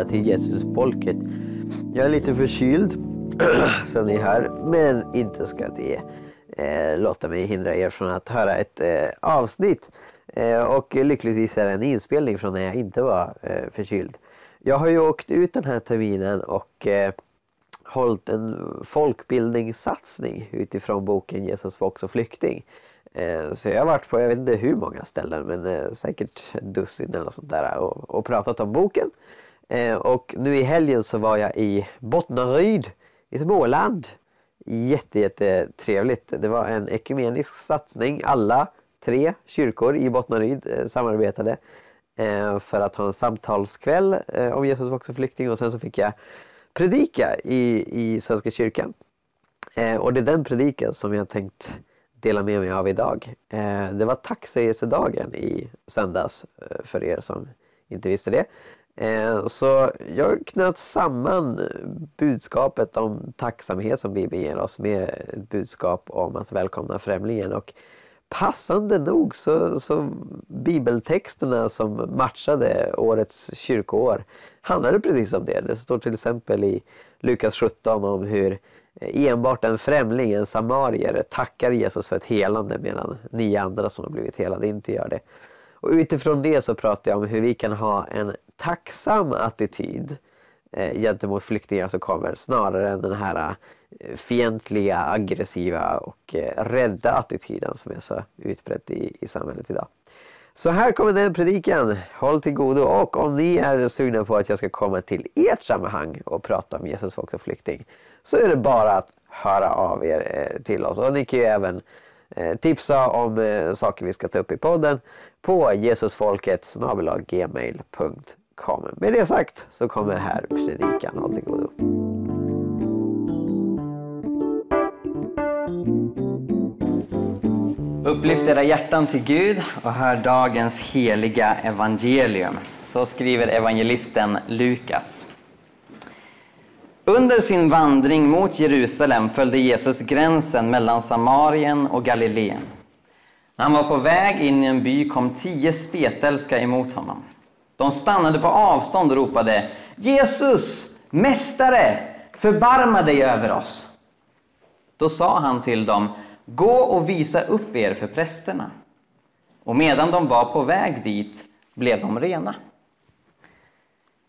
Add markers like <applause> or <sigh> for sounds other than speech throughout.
välkomna till Jesusfolket. Jag är lite förkyld <clears throat> som ni hör, men inte ska det eh, låta mig hindra er från att höra ett eh, avsnitt. Eh, och lyckligtvis är det en inspelning från när jag inte var eh, förkyld. Jag har ju åkt ut den här terminen och eh, hållit en folkbildningssatsning utifrån boken Jesus var också flykting. Eh, så jag har varit på, jag vet inte hur många ställen, men eh, säkert dussin eller något sånt där och, och pratat om boken. Eh, och nu i helgen så var jag i Bottnaryd i Småland. Jätte, jätte trevligt. Det var en ekumenisk satsning. Alla tre kyrkor i Bottnaryd eh, samarbetade eh, för att ha en samtalskväll om Jesus var också flykting och sen så fick jag predika i, i Svenska kyrkan. Och det är den predikan som jag tänkt dela med mig av idag. Det var tacksägelsedagen i söndags för er som inte visste det. Eh, så jag knöt samman budskapet om tacksamhet som Bibeln ger oss med ett budskap om att välkomna främlingen. Och passande nog så, så bibeltexterna som matchade årets kyrkoår handlade precis om det. Det står till exempel i Lukas 17 om hur enbart en främling, en samarier, tackar Jesus för ett helande medan ni andra som har blivit helade inte gör det. Och utifrån det så pratar jag om hur vi kan ha en tacksam attityd eh, gentemot flyktingar som kommer snarare än den här eh, fientliga, aggressiva och eh, rädda attityden som är så utbredd i, i samhället idag. Så här kommer den predikan. Håll till godo och om ni är sugna på att jag ska komma till ert sammanhang och prata om Jesus folk och flykting så är det bara att höra av er eh, till oss. Och ni kan ju även eh, tipsa om eh, saker vi ska ta upp i podden på jesusfolket gmail.com. Med det sagt så kommer här predikan. Håll till godo. Upplyft era hjärtan till Gud och hör dagens heliga evangelium. Så skriver evangelisten Lukas. Under sin vandring mot Jerusalem följde Jesus gränsen mellan Samarien och Galileen. När han var på väg in i en by kom tio spetälska emot honom. De stannade på avstånd och ropade Jesus, Mästare, förbarma dig över oss. Då sa han till dem, gå och visa upp er för prästerna. Och medan de var på väg dit blev de rena.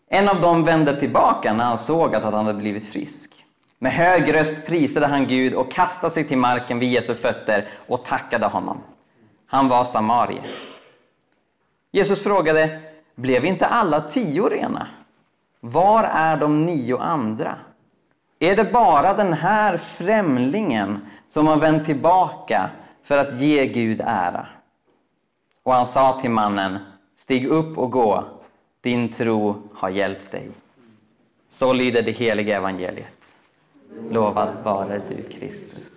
En av dem vände tillbaka när han såg att han hade blivit frisk. Med hög röst prisade han Gud och kastade sig till marken vid Jesu fötter och tackade honom. Han var samarier. Jesus frågade, blev inte alla tio rena? Var är de nio andra? Är det bara den här främlingen som har vänt tillbaka för att ge Gud ära? Och han sa till mannen, stig upp och gå, din tro har hjälpt dig. Så lyder det heliga evangeliet. Lovad vare du, Kristus.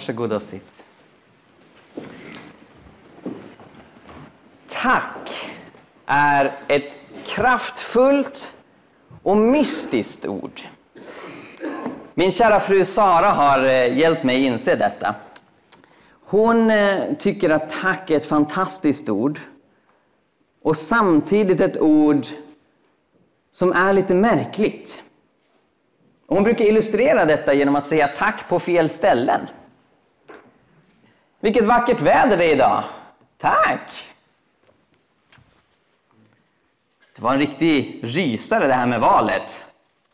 Varsågod och sitt. Tack är ett kraftfullt och mystiskt ord. Min kära fru Sara har eh, hjälpt mig inse detta. Hon eh, tycker att tack är ett fantastiskt ord och samtidigt ett ord som är lite märkligt. Hon brukar illustrera detta genom att säga tack på fel ställen. Vilket vackert väder det är idag. Tack! Det var en riktig rysare det här med valet.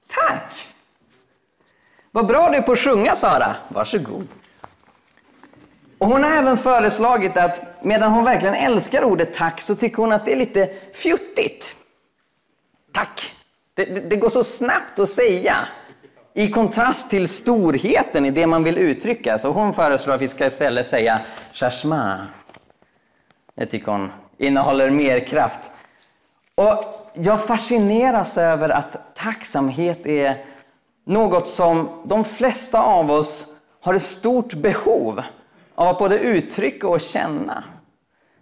Tack! Vad bra du är på att sjunga Sara. Varsågod. Och hon har även föreslagit att medan hon verkligen älskar ordet tack så tycker hon att det är lite fjuttigt. Tack! Det, det, det går så snabbt att säga i kontrast till storheten i det man vill uttrycka. Så hon föreslår att vi ska istället säga chashma. Det tycker hon innehåller mer kraft. Och jag fascineras över att tacksamhet är något som de flesta av oss har ett stort behov av att både uttrycka och känna.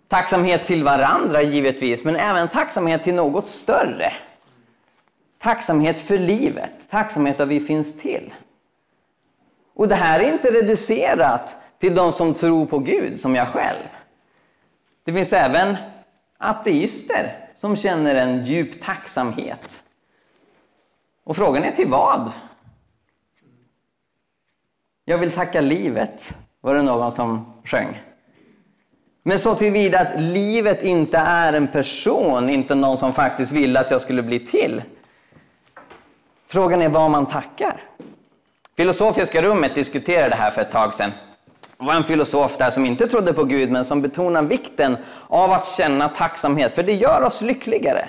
Tacksamhet till varandra givetvis, men även tacksamhet till något större. Tacksamhet för livet, tacksamhet att vi finns till. Och det här är inte reducerat till de som tror på Gud, som jag själv. Det finns även ateister som känner en djup tacksamhet. Och frågan är till vad? Jag vill tacka livet, var det någon som sjöng. Men så tillvida att livet inte är en person, inte någon som faktiskt ville att jag skulle bli till. Frågan är vad man tackar. Filosofiska rummet diskuterade det här för ett tag sedan. Det var en filosof där som inte trodde på Gud men som betonade vikten av att känna tacksamhet, för det gör oss lyckligare.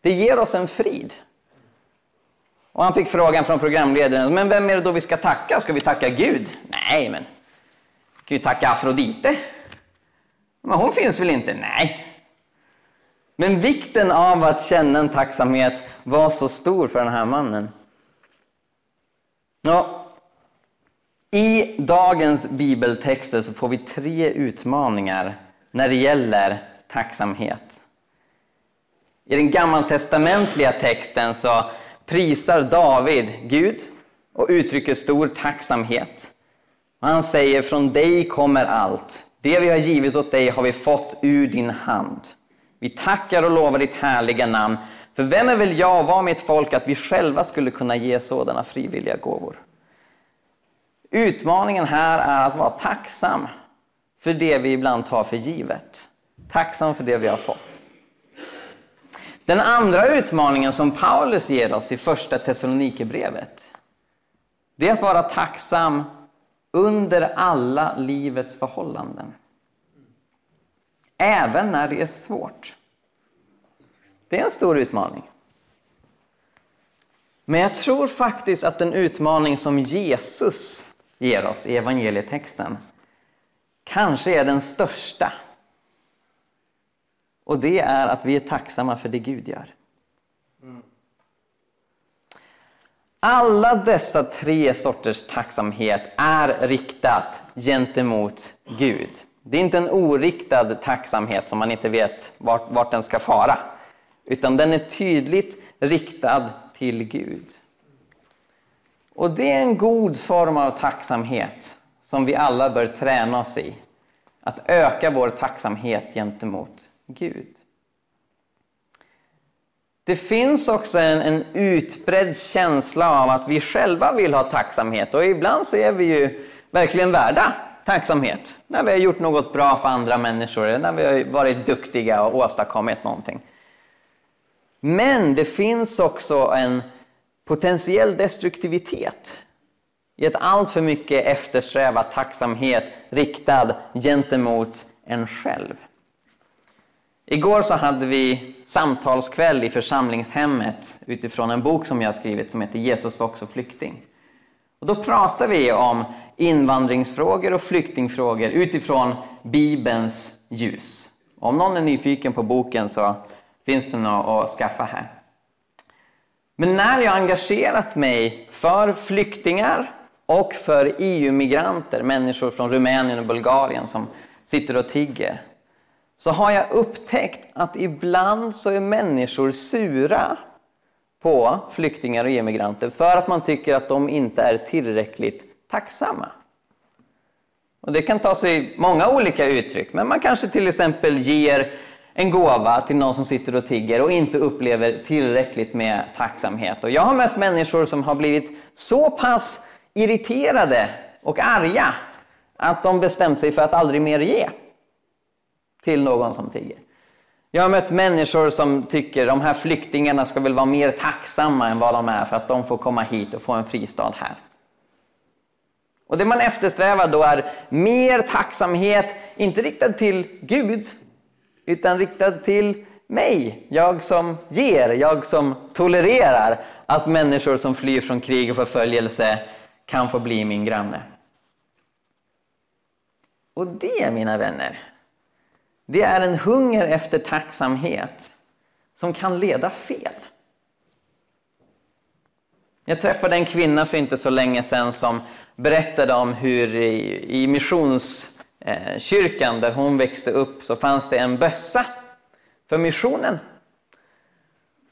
Det ger oss en frid. Och han fick frågan från programledaren, men vem är det då vi ska tacka? Ska vi tacka Gud? Nej, men kan vi tacka Afrodite. Men hon finns väl inte? Nej. Men vikten av att känna en tacksamhet var så stor för den här mannen. Ja, I dagens bibeltexter så får vi tre utmaningar när det gäller tacksamhet. I den gammaltestamentliga texten så prisar David Gud och uttrycker stor tacksamhet. Han säger från dig kommer allt. Det vi har givit åt dig har vi fått ur din hand. Vi tackar och lovar ditt härliga namn. För vem är väl jag och vad mitt folk att vi själva skulle kunna ge sådana frivilliga gåvor? Utmaningen här är att vara tacksam för det vi ibland tar för givet. Tacksam för det vi har fått. Den andra utmaningen som Paulus ger oss i första Thessalonikerbrevet, det är att vara tacksam under alla livets förhållanden. Även när det är svårt. Det är en stor utmaning. Men jag tror faktiskt att den utmaning som Jesus ger oss i evangelietexten kanske är den största. Och det är att vi är tacksamma för det Gud gör. Alla dessa tre sorters tacksamhet är riktat gentemot Gud. Det är inte en oriktad tacksamhet som man inte vet vart, vart den ska fara. Utan den är tydligt riktad till Gud. Och det är en god form av tacksamhet som vi alla bör träna oss i. Att öka vår tacksamhet gentemot Gud. Det finns också en, en utbredd känsla av att vi själva vill ha tacksamhet och ibland så är vi ju verkligen värda tacksamhet. När vi har gjort något bra för andra människor, när vi har varit duktiga och åstadkommit någonting. Men det finns också en potentiell destruktivitet i att allt för mycket eftersträva tacksamhet riktad gentemot en själv. Igår så hade vi samtalskväll i församlingshemmet utifrån en bok som jag skrivit som heter Jesus var också flykting. Och då pratade vi om invandringsfrågor och flyktingfrågor utifrån Bibelns ljus. Om någon är nyfiken på boken så finns det något att skaffa här. Men när jag engagerat mig för flyktingar och för EU-migranter, människor från Rumänien och Bulgarien som sitter och tigger, så har jag upptäckt att ibland så är människor sura på flyktingar och EU-migranter för att man tycker att de inte är tillräckligt tacksamma. Och Det kan ta sig många olika uttryck, men man kanske till exempel ger en gåva till någon som sitter och tigger och inte upplever tillräckligt med tacksamhet. Och jag har mött människor som har blivit så pass irriterade och arga att de bestämt sig för att aldrig mer ge till någon som tigger. Jag har mött människor som tycker att de här flyktingarna ska väl vara mer tacksamma än vad de är för att de får komma hit och få en fristad här. Och det man eftersträvar då är mer tacksamhet, inte riktad till Gud, utan riktad till mig, jag som ger, jag som tolererar att människor som flyr från krig och förföljelse kan få bli min granne. Och det, mina vänner, det är en hunger efter tacksamhet som kan leda fel. Jag träffade en kvinna för inte så länge sedan som berättade om hur i, i missionskyrkan där hon växte upp så fanns det en bössa för missionen.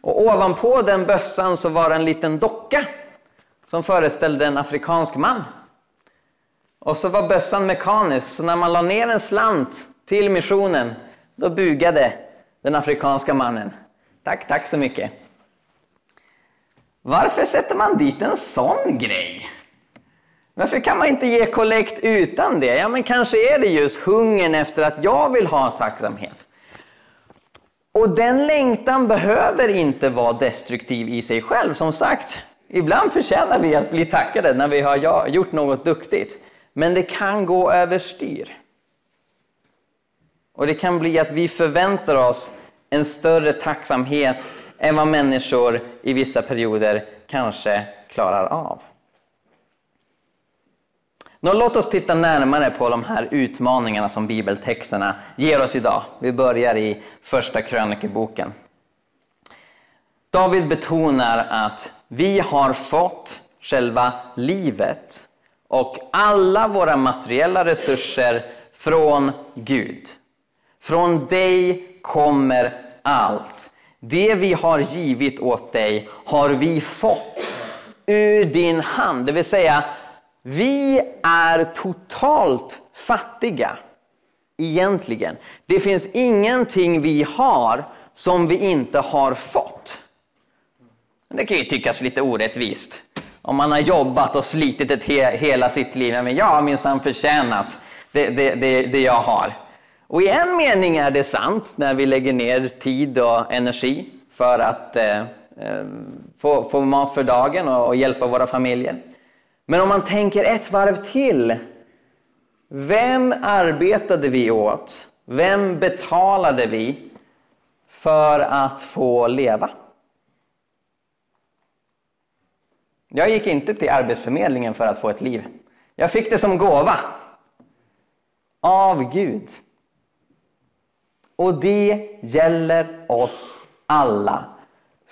Och ovanpå den bössan så var en liten docka som föreställde en afrikansk man. Och så var bössan mekanisk, så när man la ner en slant till missionen, då bugade den afrikanska mannen. Tack, tack så mycket. Varför sätter man dit en sån grej? Varför kan man inte ge kollekt utan det? Ja, men kanske är det just hungern efter att jag vill ha tacksamhet. Och den längtan behöver inte vara destruktiv i sig själv. Som sagt, ibland förtjänar vi att bli tackade när vi har gjort något duktigt. Men det kan gå överstyr. Och det kan bli att vi förväntar oss en större tacksamhet än vad människor i vissa perioder kanske klarar av. Nå, låt oss titta närmare på de här utmaningarna som bibeltexterna ger oss idag. Vi börjar i första krönikeboken. David betonar att vi har fått själva livet och alla våra materiella resurser från Gud. Från dig kommer allt. Det vi har givit åt dig har vi fått ur din hand. Det vill säga, vi är totalt fattiga egentligen. Det finns ingenting vi har som vi inte har fått. Det kan ju tyckas lite orättvist. Om man har jobbat och slitit ett he hela sitt liv. Men jag har minsann förtjänat det, det, det, det jag har. Och i en mening är det sant när vi lägger ner tid och energi för att eh, eh få, få, mat för dagen och, och hjälpa våra familjer. Men om man tänker ett varv till. Vem arbetade vi åt? Vem betalade vi för att få leva? Jag gick inte till Arbetsförmedlingen för att få ett liv. Jag fick det som gåva. Av Gud. Och det gäller oss alla.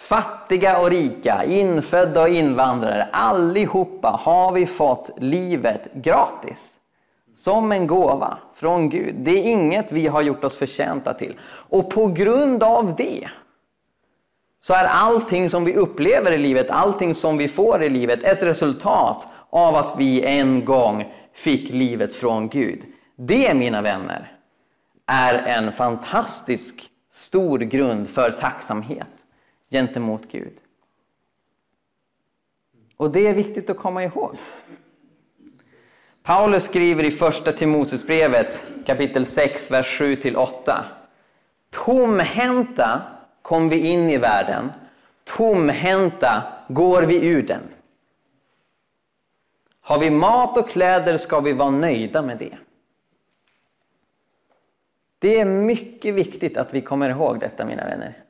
Fattiga och rika, infödda och invandrare, allihopa har vi fått livet gratis. Som en gåva från Gud. Det är inget vi har gjort oss förtjänta till. Och på grund av det så är allting som vi upplever i livet, allting som vi får i livet ett resultat av att vi en gång fick livet från Gud. Det, mina vänner, är en fantastisk stor grund för tacksamhet gentemot Gud. Och det är viktigt att komma ihåg. Paulus skriver i första Timoteusbrevet kapitel 6, vers 7-8. Tomhänta kom vi in i världen, tomhänta går vi ur den. Har vi mat och kläder ska vi vara nöjda med det. Det är mycket viktigt att vi kommer ihåg detta, mina vänner.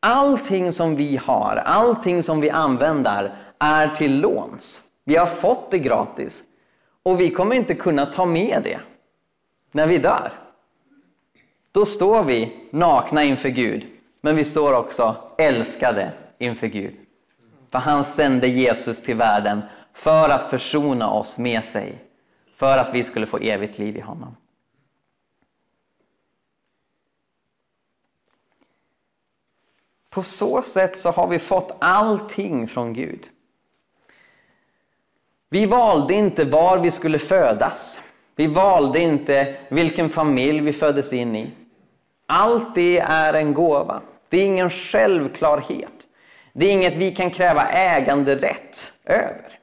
Allting som vi har, allting som vi använder är till låns. Vi har fått det gratis och vi kommer inte kunna ta med det när vi dör. Då står vi nakna inför Gud, men vi står också älskade inför Gud. För han sände Jesus till världen för att försona oss med sig, för att vi skulle få evigt liv i honom. På så sätt så har vi fått allting från Gud. Vi valde inte var vi skulle födas. Vi valde inte vilken familj vi föddes in i. Allt det är en gåva. Det är ingen självklarhet. Det är inget vi kan kräva äganderätt över.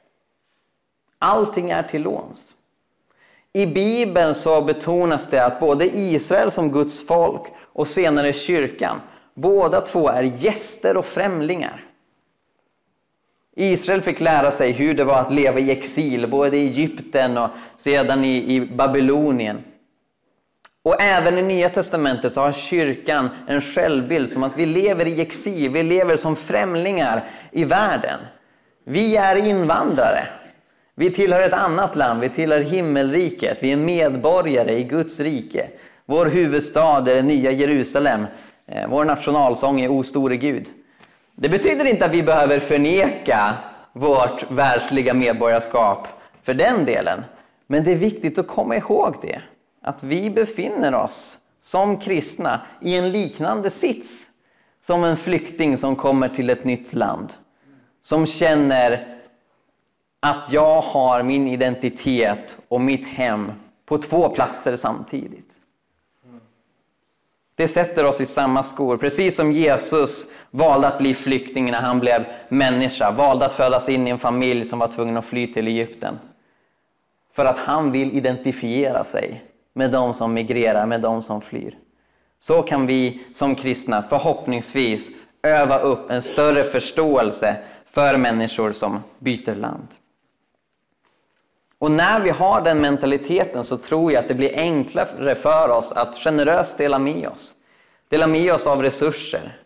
Allting är till låns. I Bibeln så betonas det att både Israel som Guds folk och senare kyrkan Båda två är gäster och främlingar. Israel fick lära sig hur det var att leva i exil, både i Egypten och sedan i, i Babylonien. Och även i Nya Testamentet så har kyrkan en självbild som att vi lever i exil, vi lever som främlingar i världen. Vi är invandrare. Vi tillhör ett annat land, vi tillhör himmelriket, vi är medborgare i Guds rike. Vår huvudstad är det nya Jerusalem. Eh, vår nationalsång är O store Gud. Det betyder inte att vi behöver förneka vårt världsliga medborgarskap för den delen. Men det är viktigt att komma ihåg det. Att vi befinner oss som kristna i en liknande sits som en flykting som kommer till ett nytt land. Som känner att jag har min identitet och mitt hem på två platser samtidigt. Det sätter oss i samma skor, precis som Jesus valde att bli flykting när han blev människa, valde att födas in i en familj som var tvungen att fly till Egypten. För att han vill identifiera sig med de som migrerar, med de som flyr. Så kan vi som kristna förhoppningsvis öva upp en större förståelse för människor som byter land. Och när vi har den mentaliteten så tror jag att det blir enklare för oss att generöst dela med oss. Dela med oss av resurser,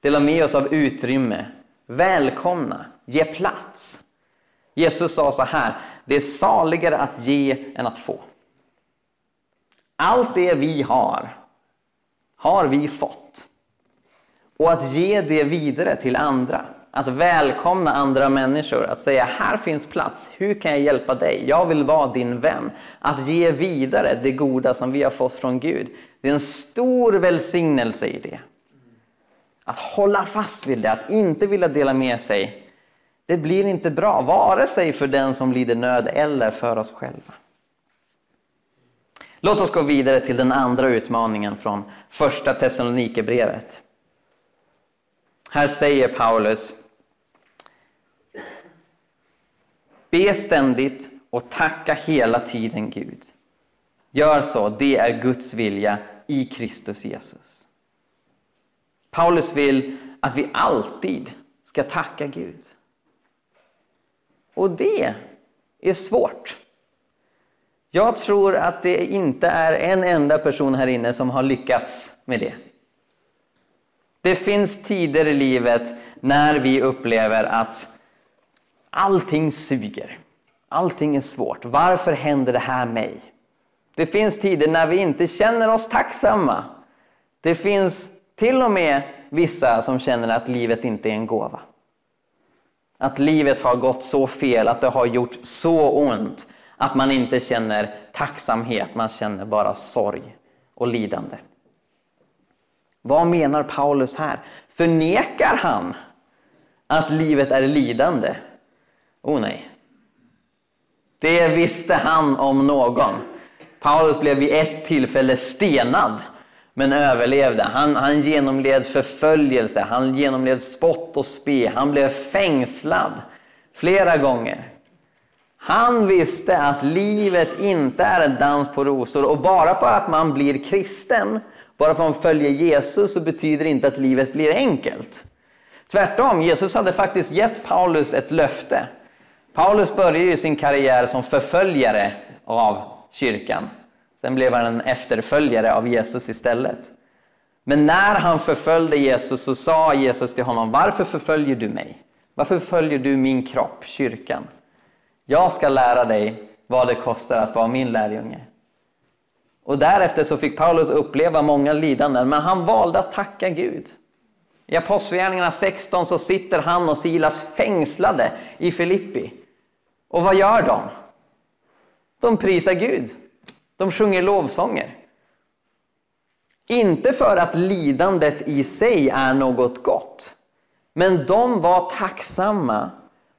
dela med oss av utrymme, välkomna, ge plats. Jesus sa så här, det är saligare att ge än att få. Allt det vi har, har vi fått. Och att ge det vidare till andra, att välkomna andra människor, att säga här finns plats, hur kan jag hjälpa dig? Jag vill vara din vän. Att ge vidare det goda som vi har fått från Gud. Det är en stor välsignelse i det. Att hålla fast vid det, att inte vilja dela med sig, det blir inte bra, vare sig för den som lider nöd eller för oss själva. Låt oss gå vidare till den andra utmaningen från första Thessalonikerbrevet. Här säger Paulus Be ständigt och tacka hela tiden Gud. Gör så, det är Guds vilja i Kristus Jesus. Paulus vill att vi alltid ska tacka Gud. Och det är svårt. Jag tror att det inte är en enda person här inne som har lyckats med det. Det finns tider i livet när vi upplever att allting suger. Allting är svårt. Varför händer det här mig? Det finns tider när vi inte känner oss tacksamma. Det finns till och med vissa som känner att livet inte är en gåva. Att livet har gått så fel, att det har gjort så ont att man inte känner tacksamhet, man känner bara sorg och lidande. Vad menar Paulus här? Förnekar han att livet är lidande? Oh nej. Det visste han om någon. Paulus blev vid ett tillfälle stenad, men överlevde. Han, han genomled förföljelse, han genomled spott och spe, han blev fängslad flera gånger. Han visste att livet inte är en dans på rosor och bara för att man blir kristen, bara för att man följer Jesus så betyder det inte att livet blir enkelt. Tvärtom, Jesus hade faktiskt gett Paulus ett löfte. Paulus började ju sin karriär som förföljare av kyrkan. Sen blev han en efterföljare av Jesus istället. Men när han förföljde Jesus så sa Jesus till honom, varför förföljer du mig? Varför förföljer du min kropp, kyrkan? Jag ska lära dig vad det kostar att vara min lärjunge. Och därefter så fick Paulus uppleva många lidanden, men han valde att tacka Gud. I Apostlagärningarna 16 så sitter han och Silas fängslade i Filippi. Och vad gör de? De prisar Gud. De sjunger lovsånger. Inte för att lidandet i sig är något gott, men de var tacksamma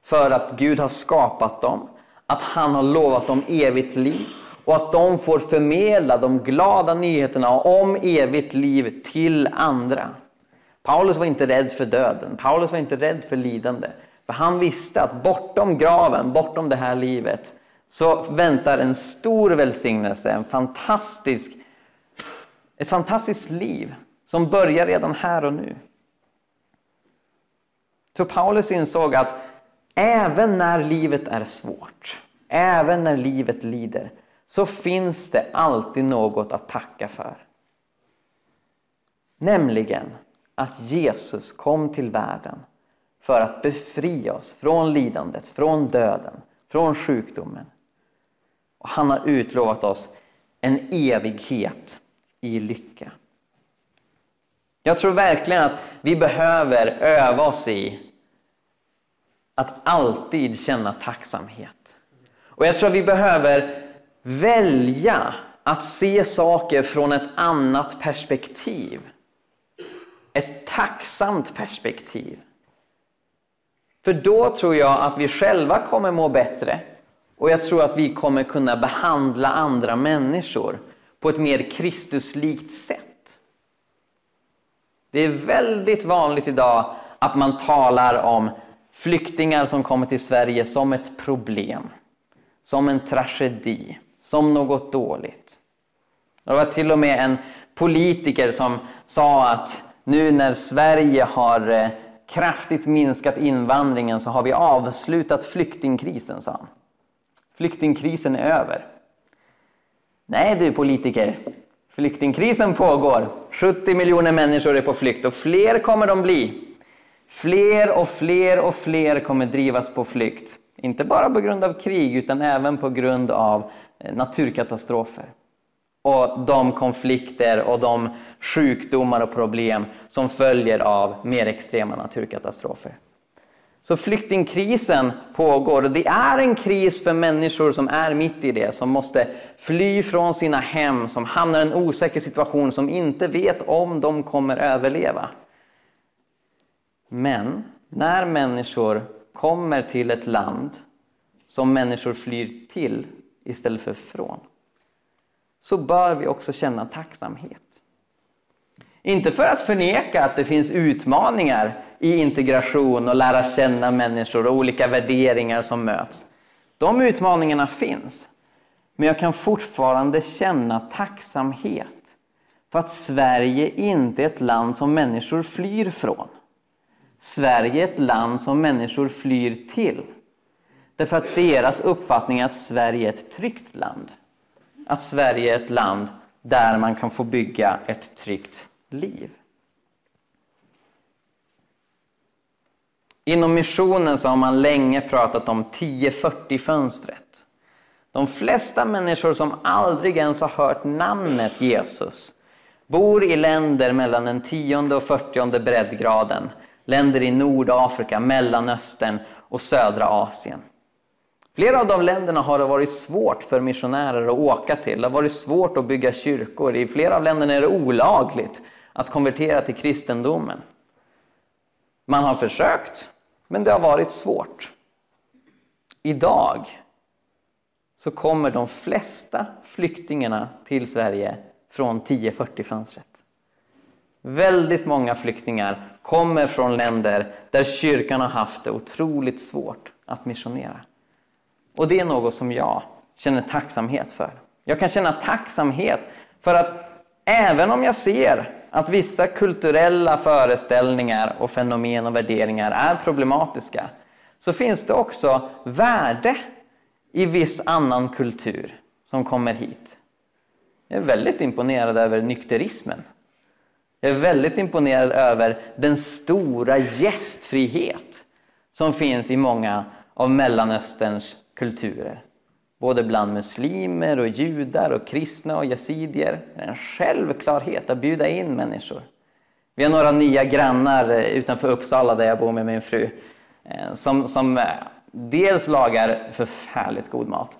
för att Gud har skapat dem, att han har lovat dem evigt liv och att de får förmedla de glada nyheterna om evigt liv till andra. Paulus var inte rädd för döden, Paulus var inte rädd för lidande. För han visste att bortom graven, bortom det här livet, så väntar en stor välsignelse, en fantastisk, ett fantastiskt liv som börjar redan här och nu. Så Paulus insåg att även när livet är svårt, även när livet lider, så finns det alltid något att tacka för. Nämligen att Jesus kom till världen för att befria oss från lidandet, från döden, från sjukdomen. Och han har utlovat oss en evighet i lycka. Jag tror verkligen att vi behöver öva oss i att alltid känna tacksamhet. Och jag tror att vi behöver välja att se saker från ett annat perspektiv. Ett tacksamt perspektiv. För då tror jag att vi själva kommer må bättre och jag tror att vi kommer kunna behandla andra människor på ett mer Kristuslikt sätt. Det är väldigt vanligt idag att man talar om flyktingar som kommer till Sverige som ett problem, som en tragedi, som något dåligt. Det var till och med en politiker som sa att nu när Sverige har eh, kraftigt minskat invandringen så har vi avslutat flyktingkrisen, sa han. Flyktingkrisen är över. Nej du politiker, flyktingkrisen pågår. 70 miljoner människor är på flykt och fler kommer de bli. Fler och fler och fler kommer drivas på flykt. Inte bara på grund av krig utan även på grund av eh, naturkatastrofer. Och de konflikter och de sjukdomar och problem som följer av mer extrema naturkatastrofer. Så flyktingkrisen pågår och det är en kris för människor som är mitt i det, som måste fly från sina hem, som hamnar i en osäker situation, som inte vet om de kommer överleva. Men när människor kommer till ett land som människor flyr till istället för från, så bör vi också känna tacksamhet. Inte för att förneka att det finns utmaningar i integration och lära känna människor och olika värderingar som möts. De utmaningarna finns. Men jag kan fortfarande känna tacksamhet för att Sverige inte är ett land som människor flyr från. Sverige är ett land som människor flyr till. Därför att deras uppfattning är att Sverige är ett tryggt land. Att Sverige är ett land där man kan få bygga ett tryggt liv. Inom missionen så har man länge pratat om 1040-fönstret. De flesta människor som aldrig ens har hört namnet Jesus bor i länder mellan den tionde och fyrtionde breddgraden. Länder i Nordafrika, Mellanöstern och södra Asien. Flera av de länderna har det varit svårt för missionärer att åka till. Det har varit svårt att bygga kyrkor. I flera av länderna är det olagligt att konvertera till kristendomen. Man har försökt, men det har varit svårt. Idag så kommer de flesta flyktingarna till Sverige från 1040-fönstret. Väldigt många flyktingar kommer från länder där kyrkan har haft det otroligt svårt att missionera. Och det är något som jag känner tacksamhet för. Jag kan känna tacksamhet för att även om jag ser att vissa kulturella föreställningar och fenomen och värderingar är problematiska så finns det också värde i viss annan kultur som kommer hit. Jag är väldigt imponerad över nykterismen. Jag är väldigt imponerad över den stora gästfrihet som finns i många av Mellanösterns kulturer. Både bland muslimer och judar och kristna och yazidier. Det är en självklarhet att bjuda in människor. Vi har några nya grannar eh, utanför Uppsala där jag bor med min fru. Eh, som, som eh, dels lagar förfärligt god mat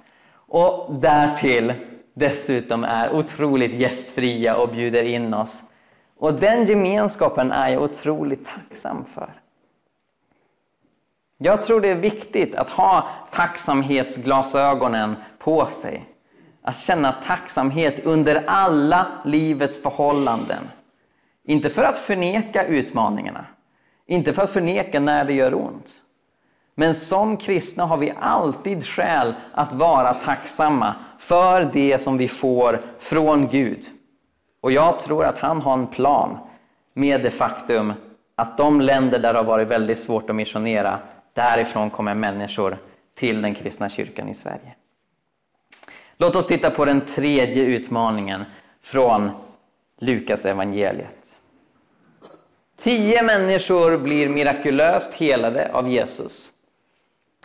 och därtill dessutom är otroligt gästfria och bjuder in oss. Och den gemenskapen är jag otroligt tacksam för. Jag tror det är viktigt att ha tacksamhetsglasögonen på sig. Att känna tacksamhet under alla livets förhållanden. Inte för att förneka utmaningarna, inte för att förneka när det gör ont. Men som kristna har vi alltid skäl att vara tacksamma för det som vi får från Gud. Och jag tror att han har en plan med det faktum att de länder där det har varit väldigt svårt att missionera därifrån kommer människor till den kristna kyrkan i Sverige. Låt oss titta på den tredje utmaningen från Lukas evangeliet. Tio människor blir mirakulöst helade av Jesus.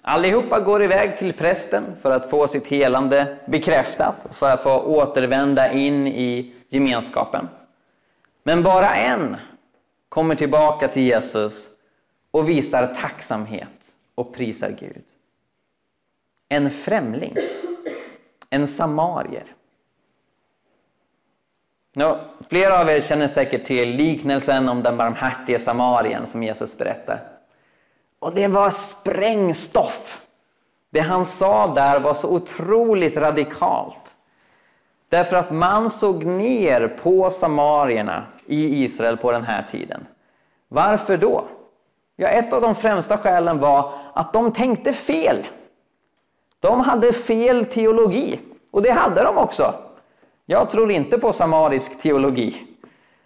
Allihopa går iväg till prästen för att få sitt helande bekräftat, för att få återvända in i gemenskapen. Men bara en kommer tillbaka till Jesus och visar tacksamhet och prisar Gud. En främling, en samarier. Nu, flera av er känner säkert till liknelsen om den barmhärtige samarien som Jesus berättar. Och det var sprängstoff. Det han sa där var så otroligt radikalt. Därför att man såg ner på samarierna i Israel på den här tiden. Varför då? Ja, ett av de främsta skälen var att de tänkte fel. De hade fel teologi, och det hade de också. Jag tror inte på samarisk teologi.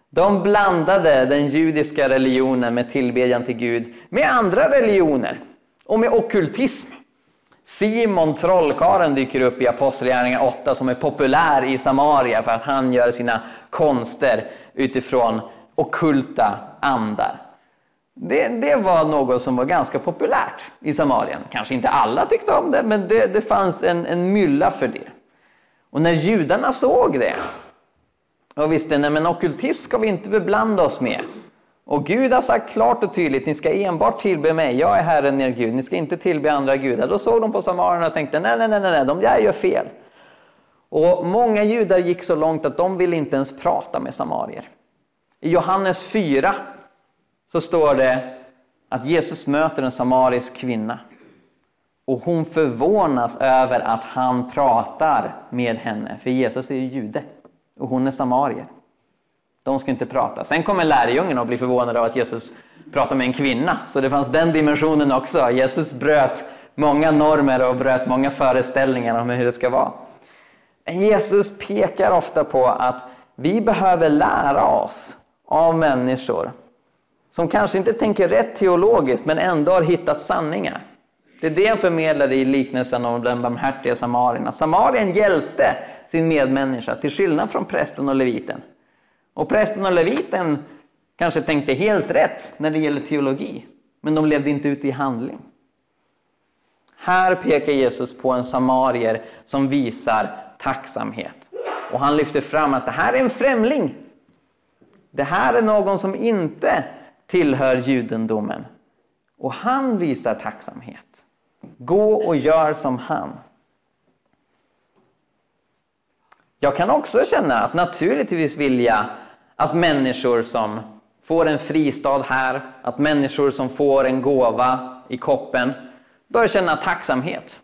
De blandade den judiska religionen med tillbedjan till Gud med andra religioner och med okkultism. Simon trollkaren dyker upp i Apostlagärningarna 8 som är populär i Samaria för att han gör sina konster utifrån okulta andar. Det, det, var något som var ganska populärt i Samarien. Kanske inte alla tyckte om det, men det, det fanns en, en mylla för det. Och när judarna såg det och visste nej men ockultism ska vi inte beblanda oss med. Och Gud har sagt klart och tydligt, ni ska enbart tillbe mig, jag är Herren er Gud, ni ska inte tillbe andra gudar. Då såg de på samarierna och tänkte, nej, nej, nej, nej, de där gör fel. Och många judar gick så långt att de ville inte ens prata med samarier. I Johannes 4 så står det att Jesus möter en samarisk kvinna. Och hon förvånas över att han pratar med henne, för Jesus är ju jude och hon är samarier. De ska inte prata. Sen kommer lärjungen och blir förvånad av att Jesus pratar med en kvinna. Så det fanns den dimensionen också. Jesus bröt många normer och bröt många föreställningar om hur det ska vara. Jesus pekar ofta på att vi behöver lära oss av människor som kanske inte tänker rätt teologiskt men ändå har hittat sanningar. Det är det han förmedlar i liknelsen om den barmhärtiga samarien. Samarien hjälpte sin medmänniska till skillnad från prästen och leviten. Och prästen och leviten kanske tänkte helt rätt när det gäller teologi, men de levde inte ut i handling. Här pekar Jesus på en samarier som visar tacksamhet. Och han lyfter fram att det här är en främling. Det här är någon som inte tillhör judendomen. Och han visar tacksamhet. Gå och gör som han. Jag kan också känna att naturligtvis vilja att människor som får en fristad här, att människor som får en gåva i koppen bör känna tacksamhet.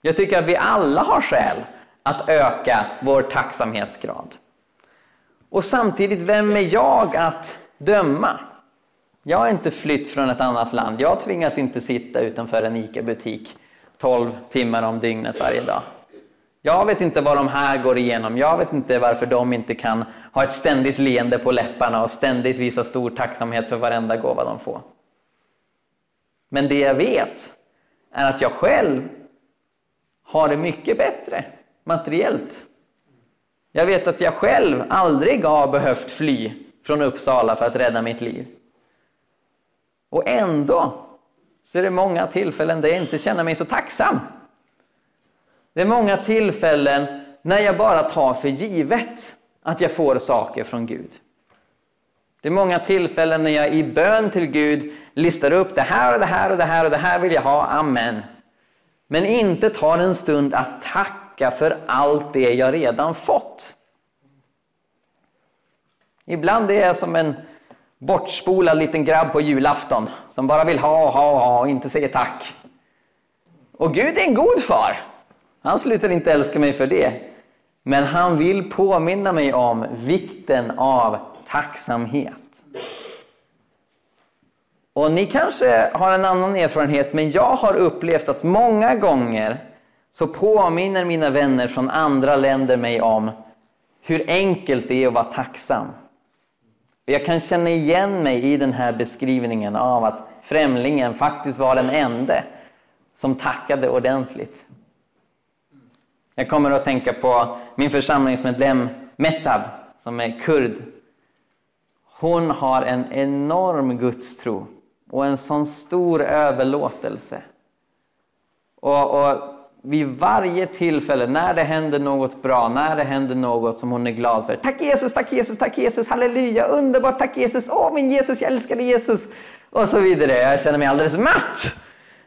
Jag tycker att vi alla har skäl att öka vår tacksamhetsgrad. Och samtidigt, vem är jag att döma? Jag har inte flytt från ett annat land. Jag tvingas inte sitta utanför en ICA-butik 12 timmar om dygnet varje dag. Jag vet inte vad de här går igenom. Jag vet inte varför de inte kan ha ett ständigt leende på läpparna och ständigt visa stor tacksamhet för varenda gåva de får. Men det jag vet är att jag själv har det mycket bättre materiellt. Jag vet att jag själv aldrig har behövt fly från Uppsala för att rädda mitt liv. Och ändå så är det många tillfällen där jag inte känner mig så tacksam. Det är många tillfällen när jag bara tar för givet att jag får saker från Gud. Det är många tillfällen när jag i bön till Gud listar upp det här och det här och det här och det här vill jag ha, amen. Men inte tar en stund att tacka för allt det jag redan fått. Ibland är jag som en bortspolad liten grabb på julafton som bara vill ha, ha, ha och inte säger tack. Och Gud är en god far. Han slutar inte älska mig för det. Men han vill påminna mig om vikten av tacksamhet. Och ni kanske har en annan erfarenhet, men jag har upplevt att många gånger så påminner mina vänner från andra länder mig om hur enkelt det är att vara tacksam. Jag kan känna igen mig i den här beskrivningen av att främlingen faktiskt var den ende som tackade ordentligt. Jag kommer att tänka på min församlingsmedlem Metab, som är kurd. Hon har en enorm gudstro och en sån stor överlåtelse. Och, och vid varje tillfälle, när det händer något bra, när det händer något som hon är glad för. Tack Jesus, tack Jesus, tack Jesus, halleluja, underbart, tack Jesus, åh min Jesus, jag älskar dig Jesus. Och så vidare. Jag känner mig alldeles matt.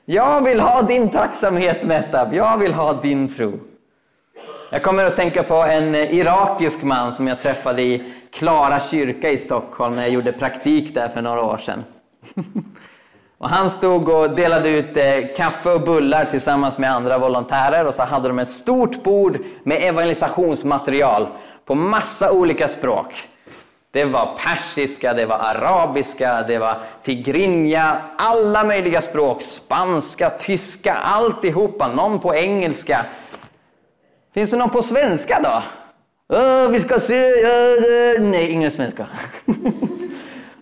Jag vill ha din tacksamhet Metab, jag vill ha din tro. Jag kommer att tänka på en irakisk man som jag träffade i Klara kyrka i Stockholm när jag gjorde praktik där för några år sedan. <laughs> Och han stod och delade ut eh, kaffe och bullar tillsammans med andra volontärer och så hade de ett stort bord med evangelisationsmaterial på massa olika språk. Det var persiska, det var arabiska, det var tigrinja, alla möjliga språk. Spanska, tyska, alltihopa. Någon på engelska. Finns det någon på svenska då? Vi ska se... Eh, eh, nej, ingen svenska. <laughs>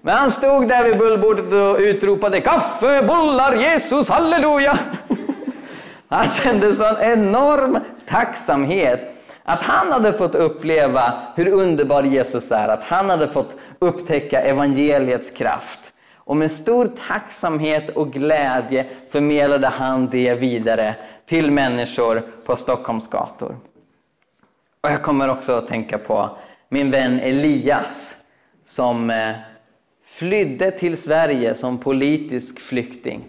Men han stod där vid bullbordet och utropade kaffe, bullar, Jesus, halleluja! <laughs> Han kände sån enorm tacksamhet att han hade fått uppleva hur underbar Jesus är, att han hade fått upptäcka evangeliets kraft. Och med stor tacksamhet och glädje förmedlade han det vidare till människor på Stockholms gator. Och jag kommer också att tänka på min vän Elias som eh, flydde till Sverige som politisk flykting.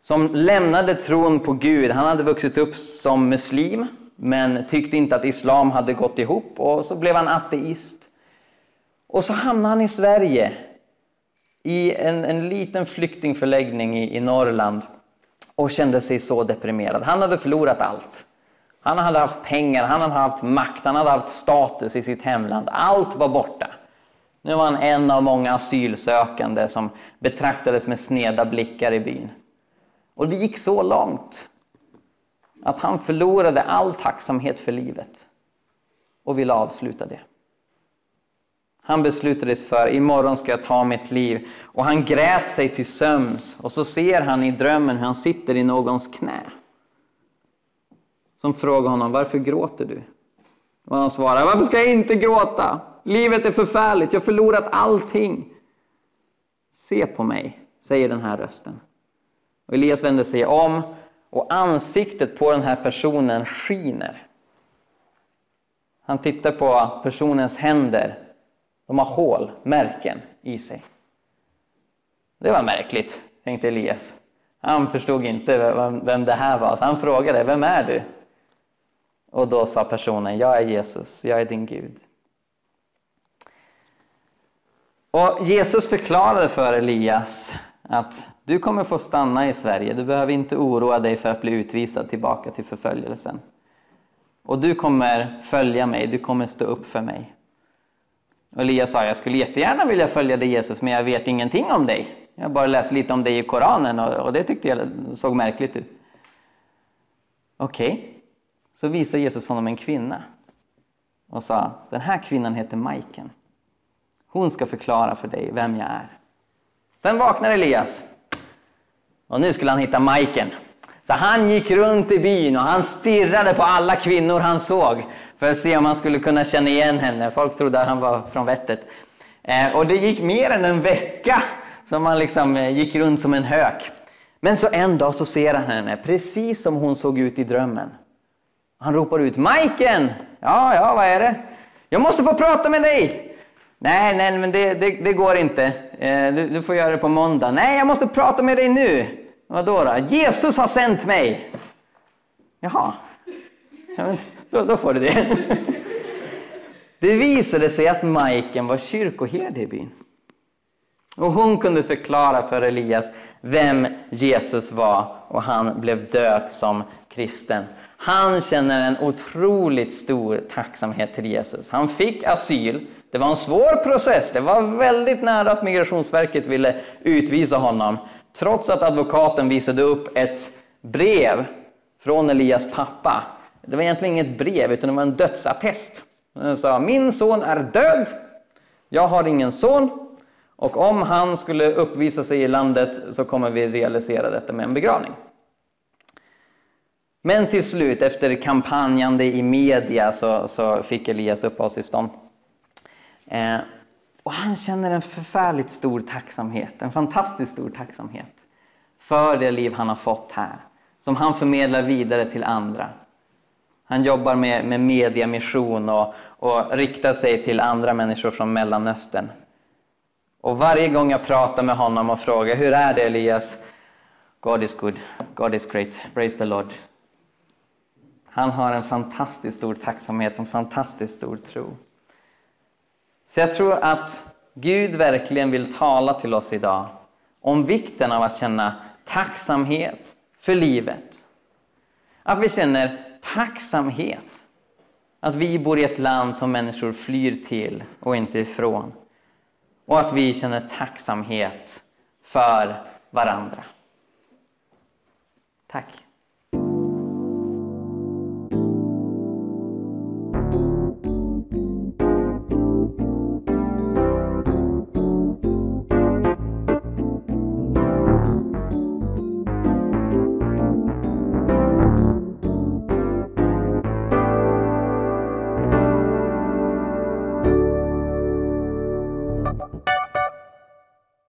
Som lämnade tron på Gud. Han hade vuxit upp som muslim men tyckte inte att islam hade gått ihop och så blev han ateist. Och så hamnade han i Sverige i en, en liten flyktingförläggning i, i Norrland och kände sig så deprimerad. Han hade förlorat allt. Han hade haft pengar, han hade haft makt, han hade haft status i sitt hemland. Allt var borta. Nu var han en av många asylsökande som betraktades med sneda blickar i byn. Och det gick så långt att han förlorade all tacksamhet för livet och ville avsluta det. Han beslutade sig för imorgon ska jag ta mitt liv och han grät sig till sömns och så ser han i drömmen hur han sitter i någons knä. Som frågar honom varför gråter du? Och han svarar varför ska jag inte gråta? Livet är förfärligt, jag har förlorat allting. Se på mig, säger den här rösten. Och Elias vänder sig om och ansiktet på den här personen skiner. Han tittar på personens händer. De har hål, märken i sig. Det var märkligt, tänkte Elias. Han förstod inte vem det här var, så han frågade, vem är du? Och då sa personen, jag är Jesus, jag är din Gud. Och Jesus förklarade för Elias att du kommer få stanna i Sverige, du behöver inte oroa dig för att bli utvisad tillbaka till förföljelsen. Och du kommer följa mig, du kommer stå upp för mig. Och Elias sa, jag skulle jättegärna vilja följa dig Jesus, men jag vet ingenting om dig. Jag har bara läst lite om dig i Koranen och, det tyckte jag såg märkligt ut. Okej, okay. så visade Jesus honom en kvinna och sa, den här kvinnan heter Majken. Hon ska förklara för dig vem jag är. Sen vaknar Elias. Och nu skulle han hitta Majken. Så han gick runt i byn och han stirrade på alla kvinnor han såg för att se om han skulle kunna känna igen henne. Folk trodde att han var från vettet. Eh, och det gick mer än en vecka som han liksom eh, gick runt som en hök. Men så en dag så ser han henne precis som hon såg ut i drömmen. Han ropar ut Majken! Ja, ja, vad är det? Jag måste få prata med dig! Nej, nej, men det, det, det går inte. Eh, du, du, får göra det på måndag. Nej, jag måste prata med dig nu. Vad då, då? Jesus har sänt mig. Jaha, ja, då, då får du det. <laughs> Det visade sig att Majken var kyrkoherde i byn. Och hon kunde förklara för Elias vem Jesus var och han blev döpt som kristen. Han känner en otroligt stor tacksamhet till Jesus. Han fick asyl det var en svår process. Det var väldigt nära att Migrationsverket ville utvisa honom. Trots att advokaten visade upp ett brev från Elias pappa. Det var egentligen inget brev, utan det var en dödsattest. Den sa, min son är död. Jag har ingen son. Och om han skulle uppvisa sig i landet så kommer vi realisera detta med en begravning. Men till slut, efter kampanjande i media, så, så fick Elias uppehållstillstånd. Eh, och han känner en förfärligt stor tacksamhet, en fantastiskt stor tacksamhet för det liv han har fått här, som han förmedlar vidare till andra. Han jobbar med, med mediamission och, och riktar sig till andra människor från Mellanöstern. Och varje gång jag pratar med honom och frågar hur är det Elias? God is good, God is great, praise the Lord. Han har en fantastiskt stor tacksamhet, och en fantastiskt stor tro. Så jag tror att Gud verkligen vill tala till oss idag om vikten av att känna tacksamhet för livet. Att vi känner tacksamhet. Att vi bor i ett land som människor flyr till och inte ifrån. Och att vi känner tacksamhet för varandra. Tack.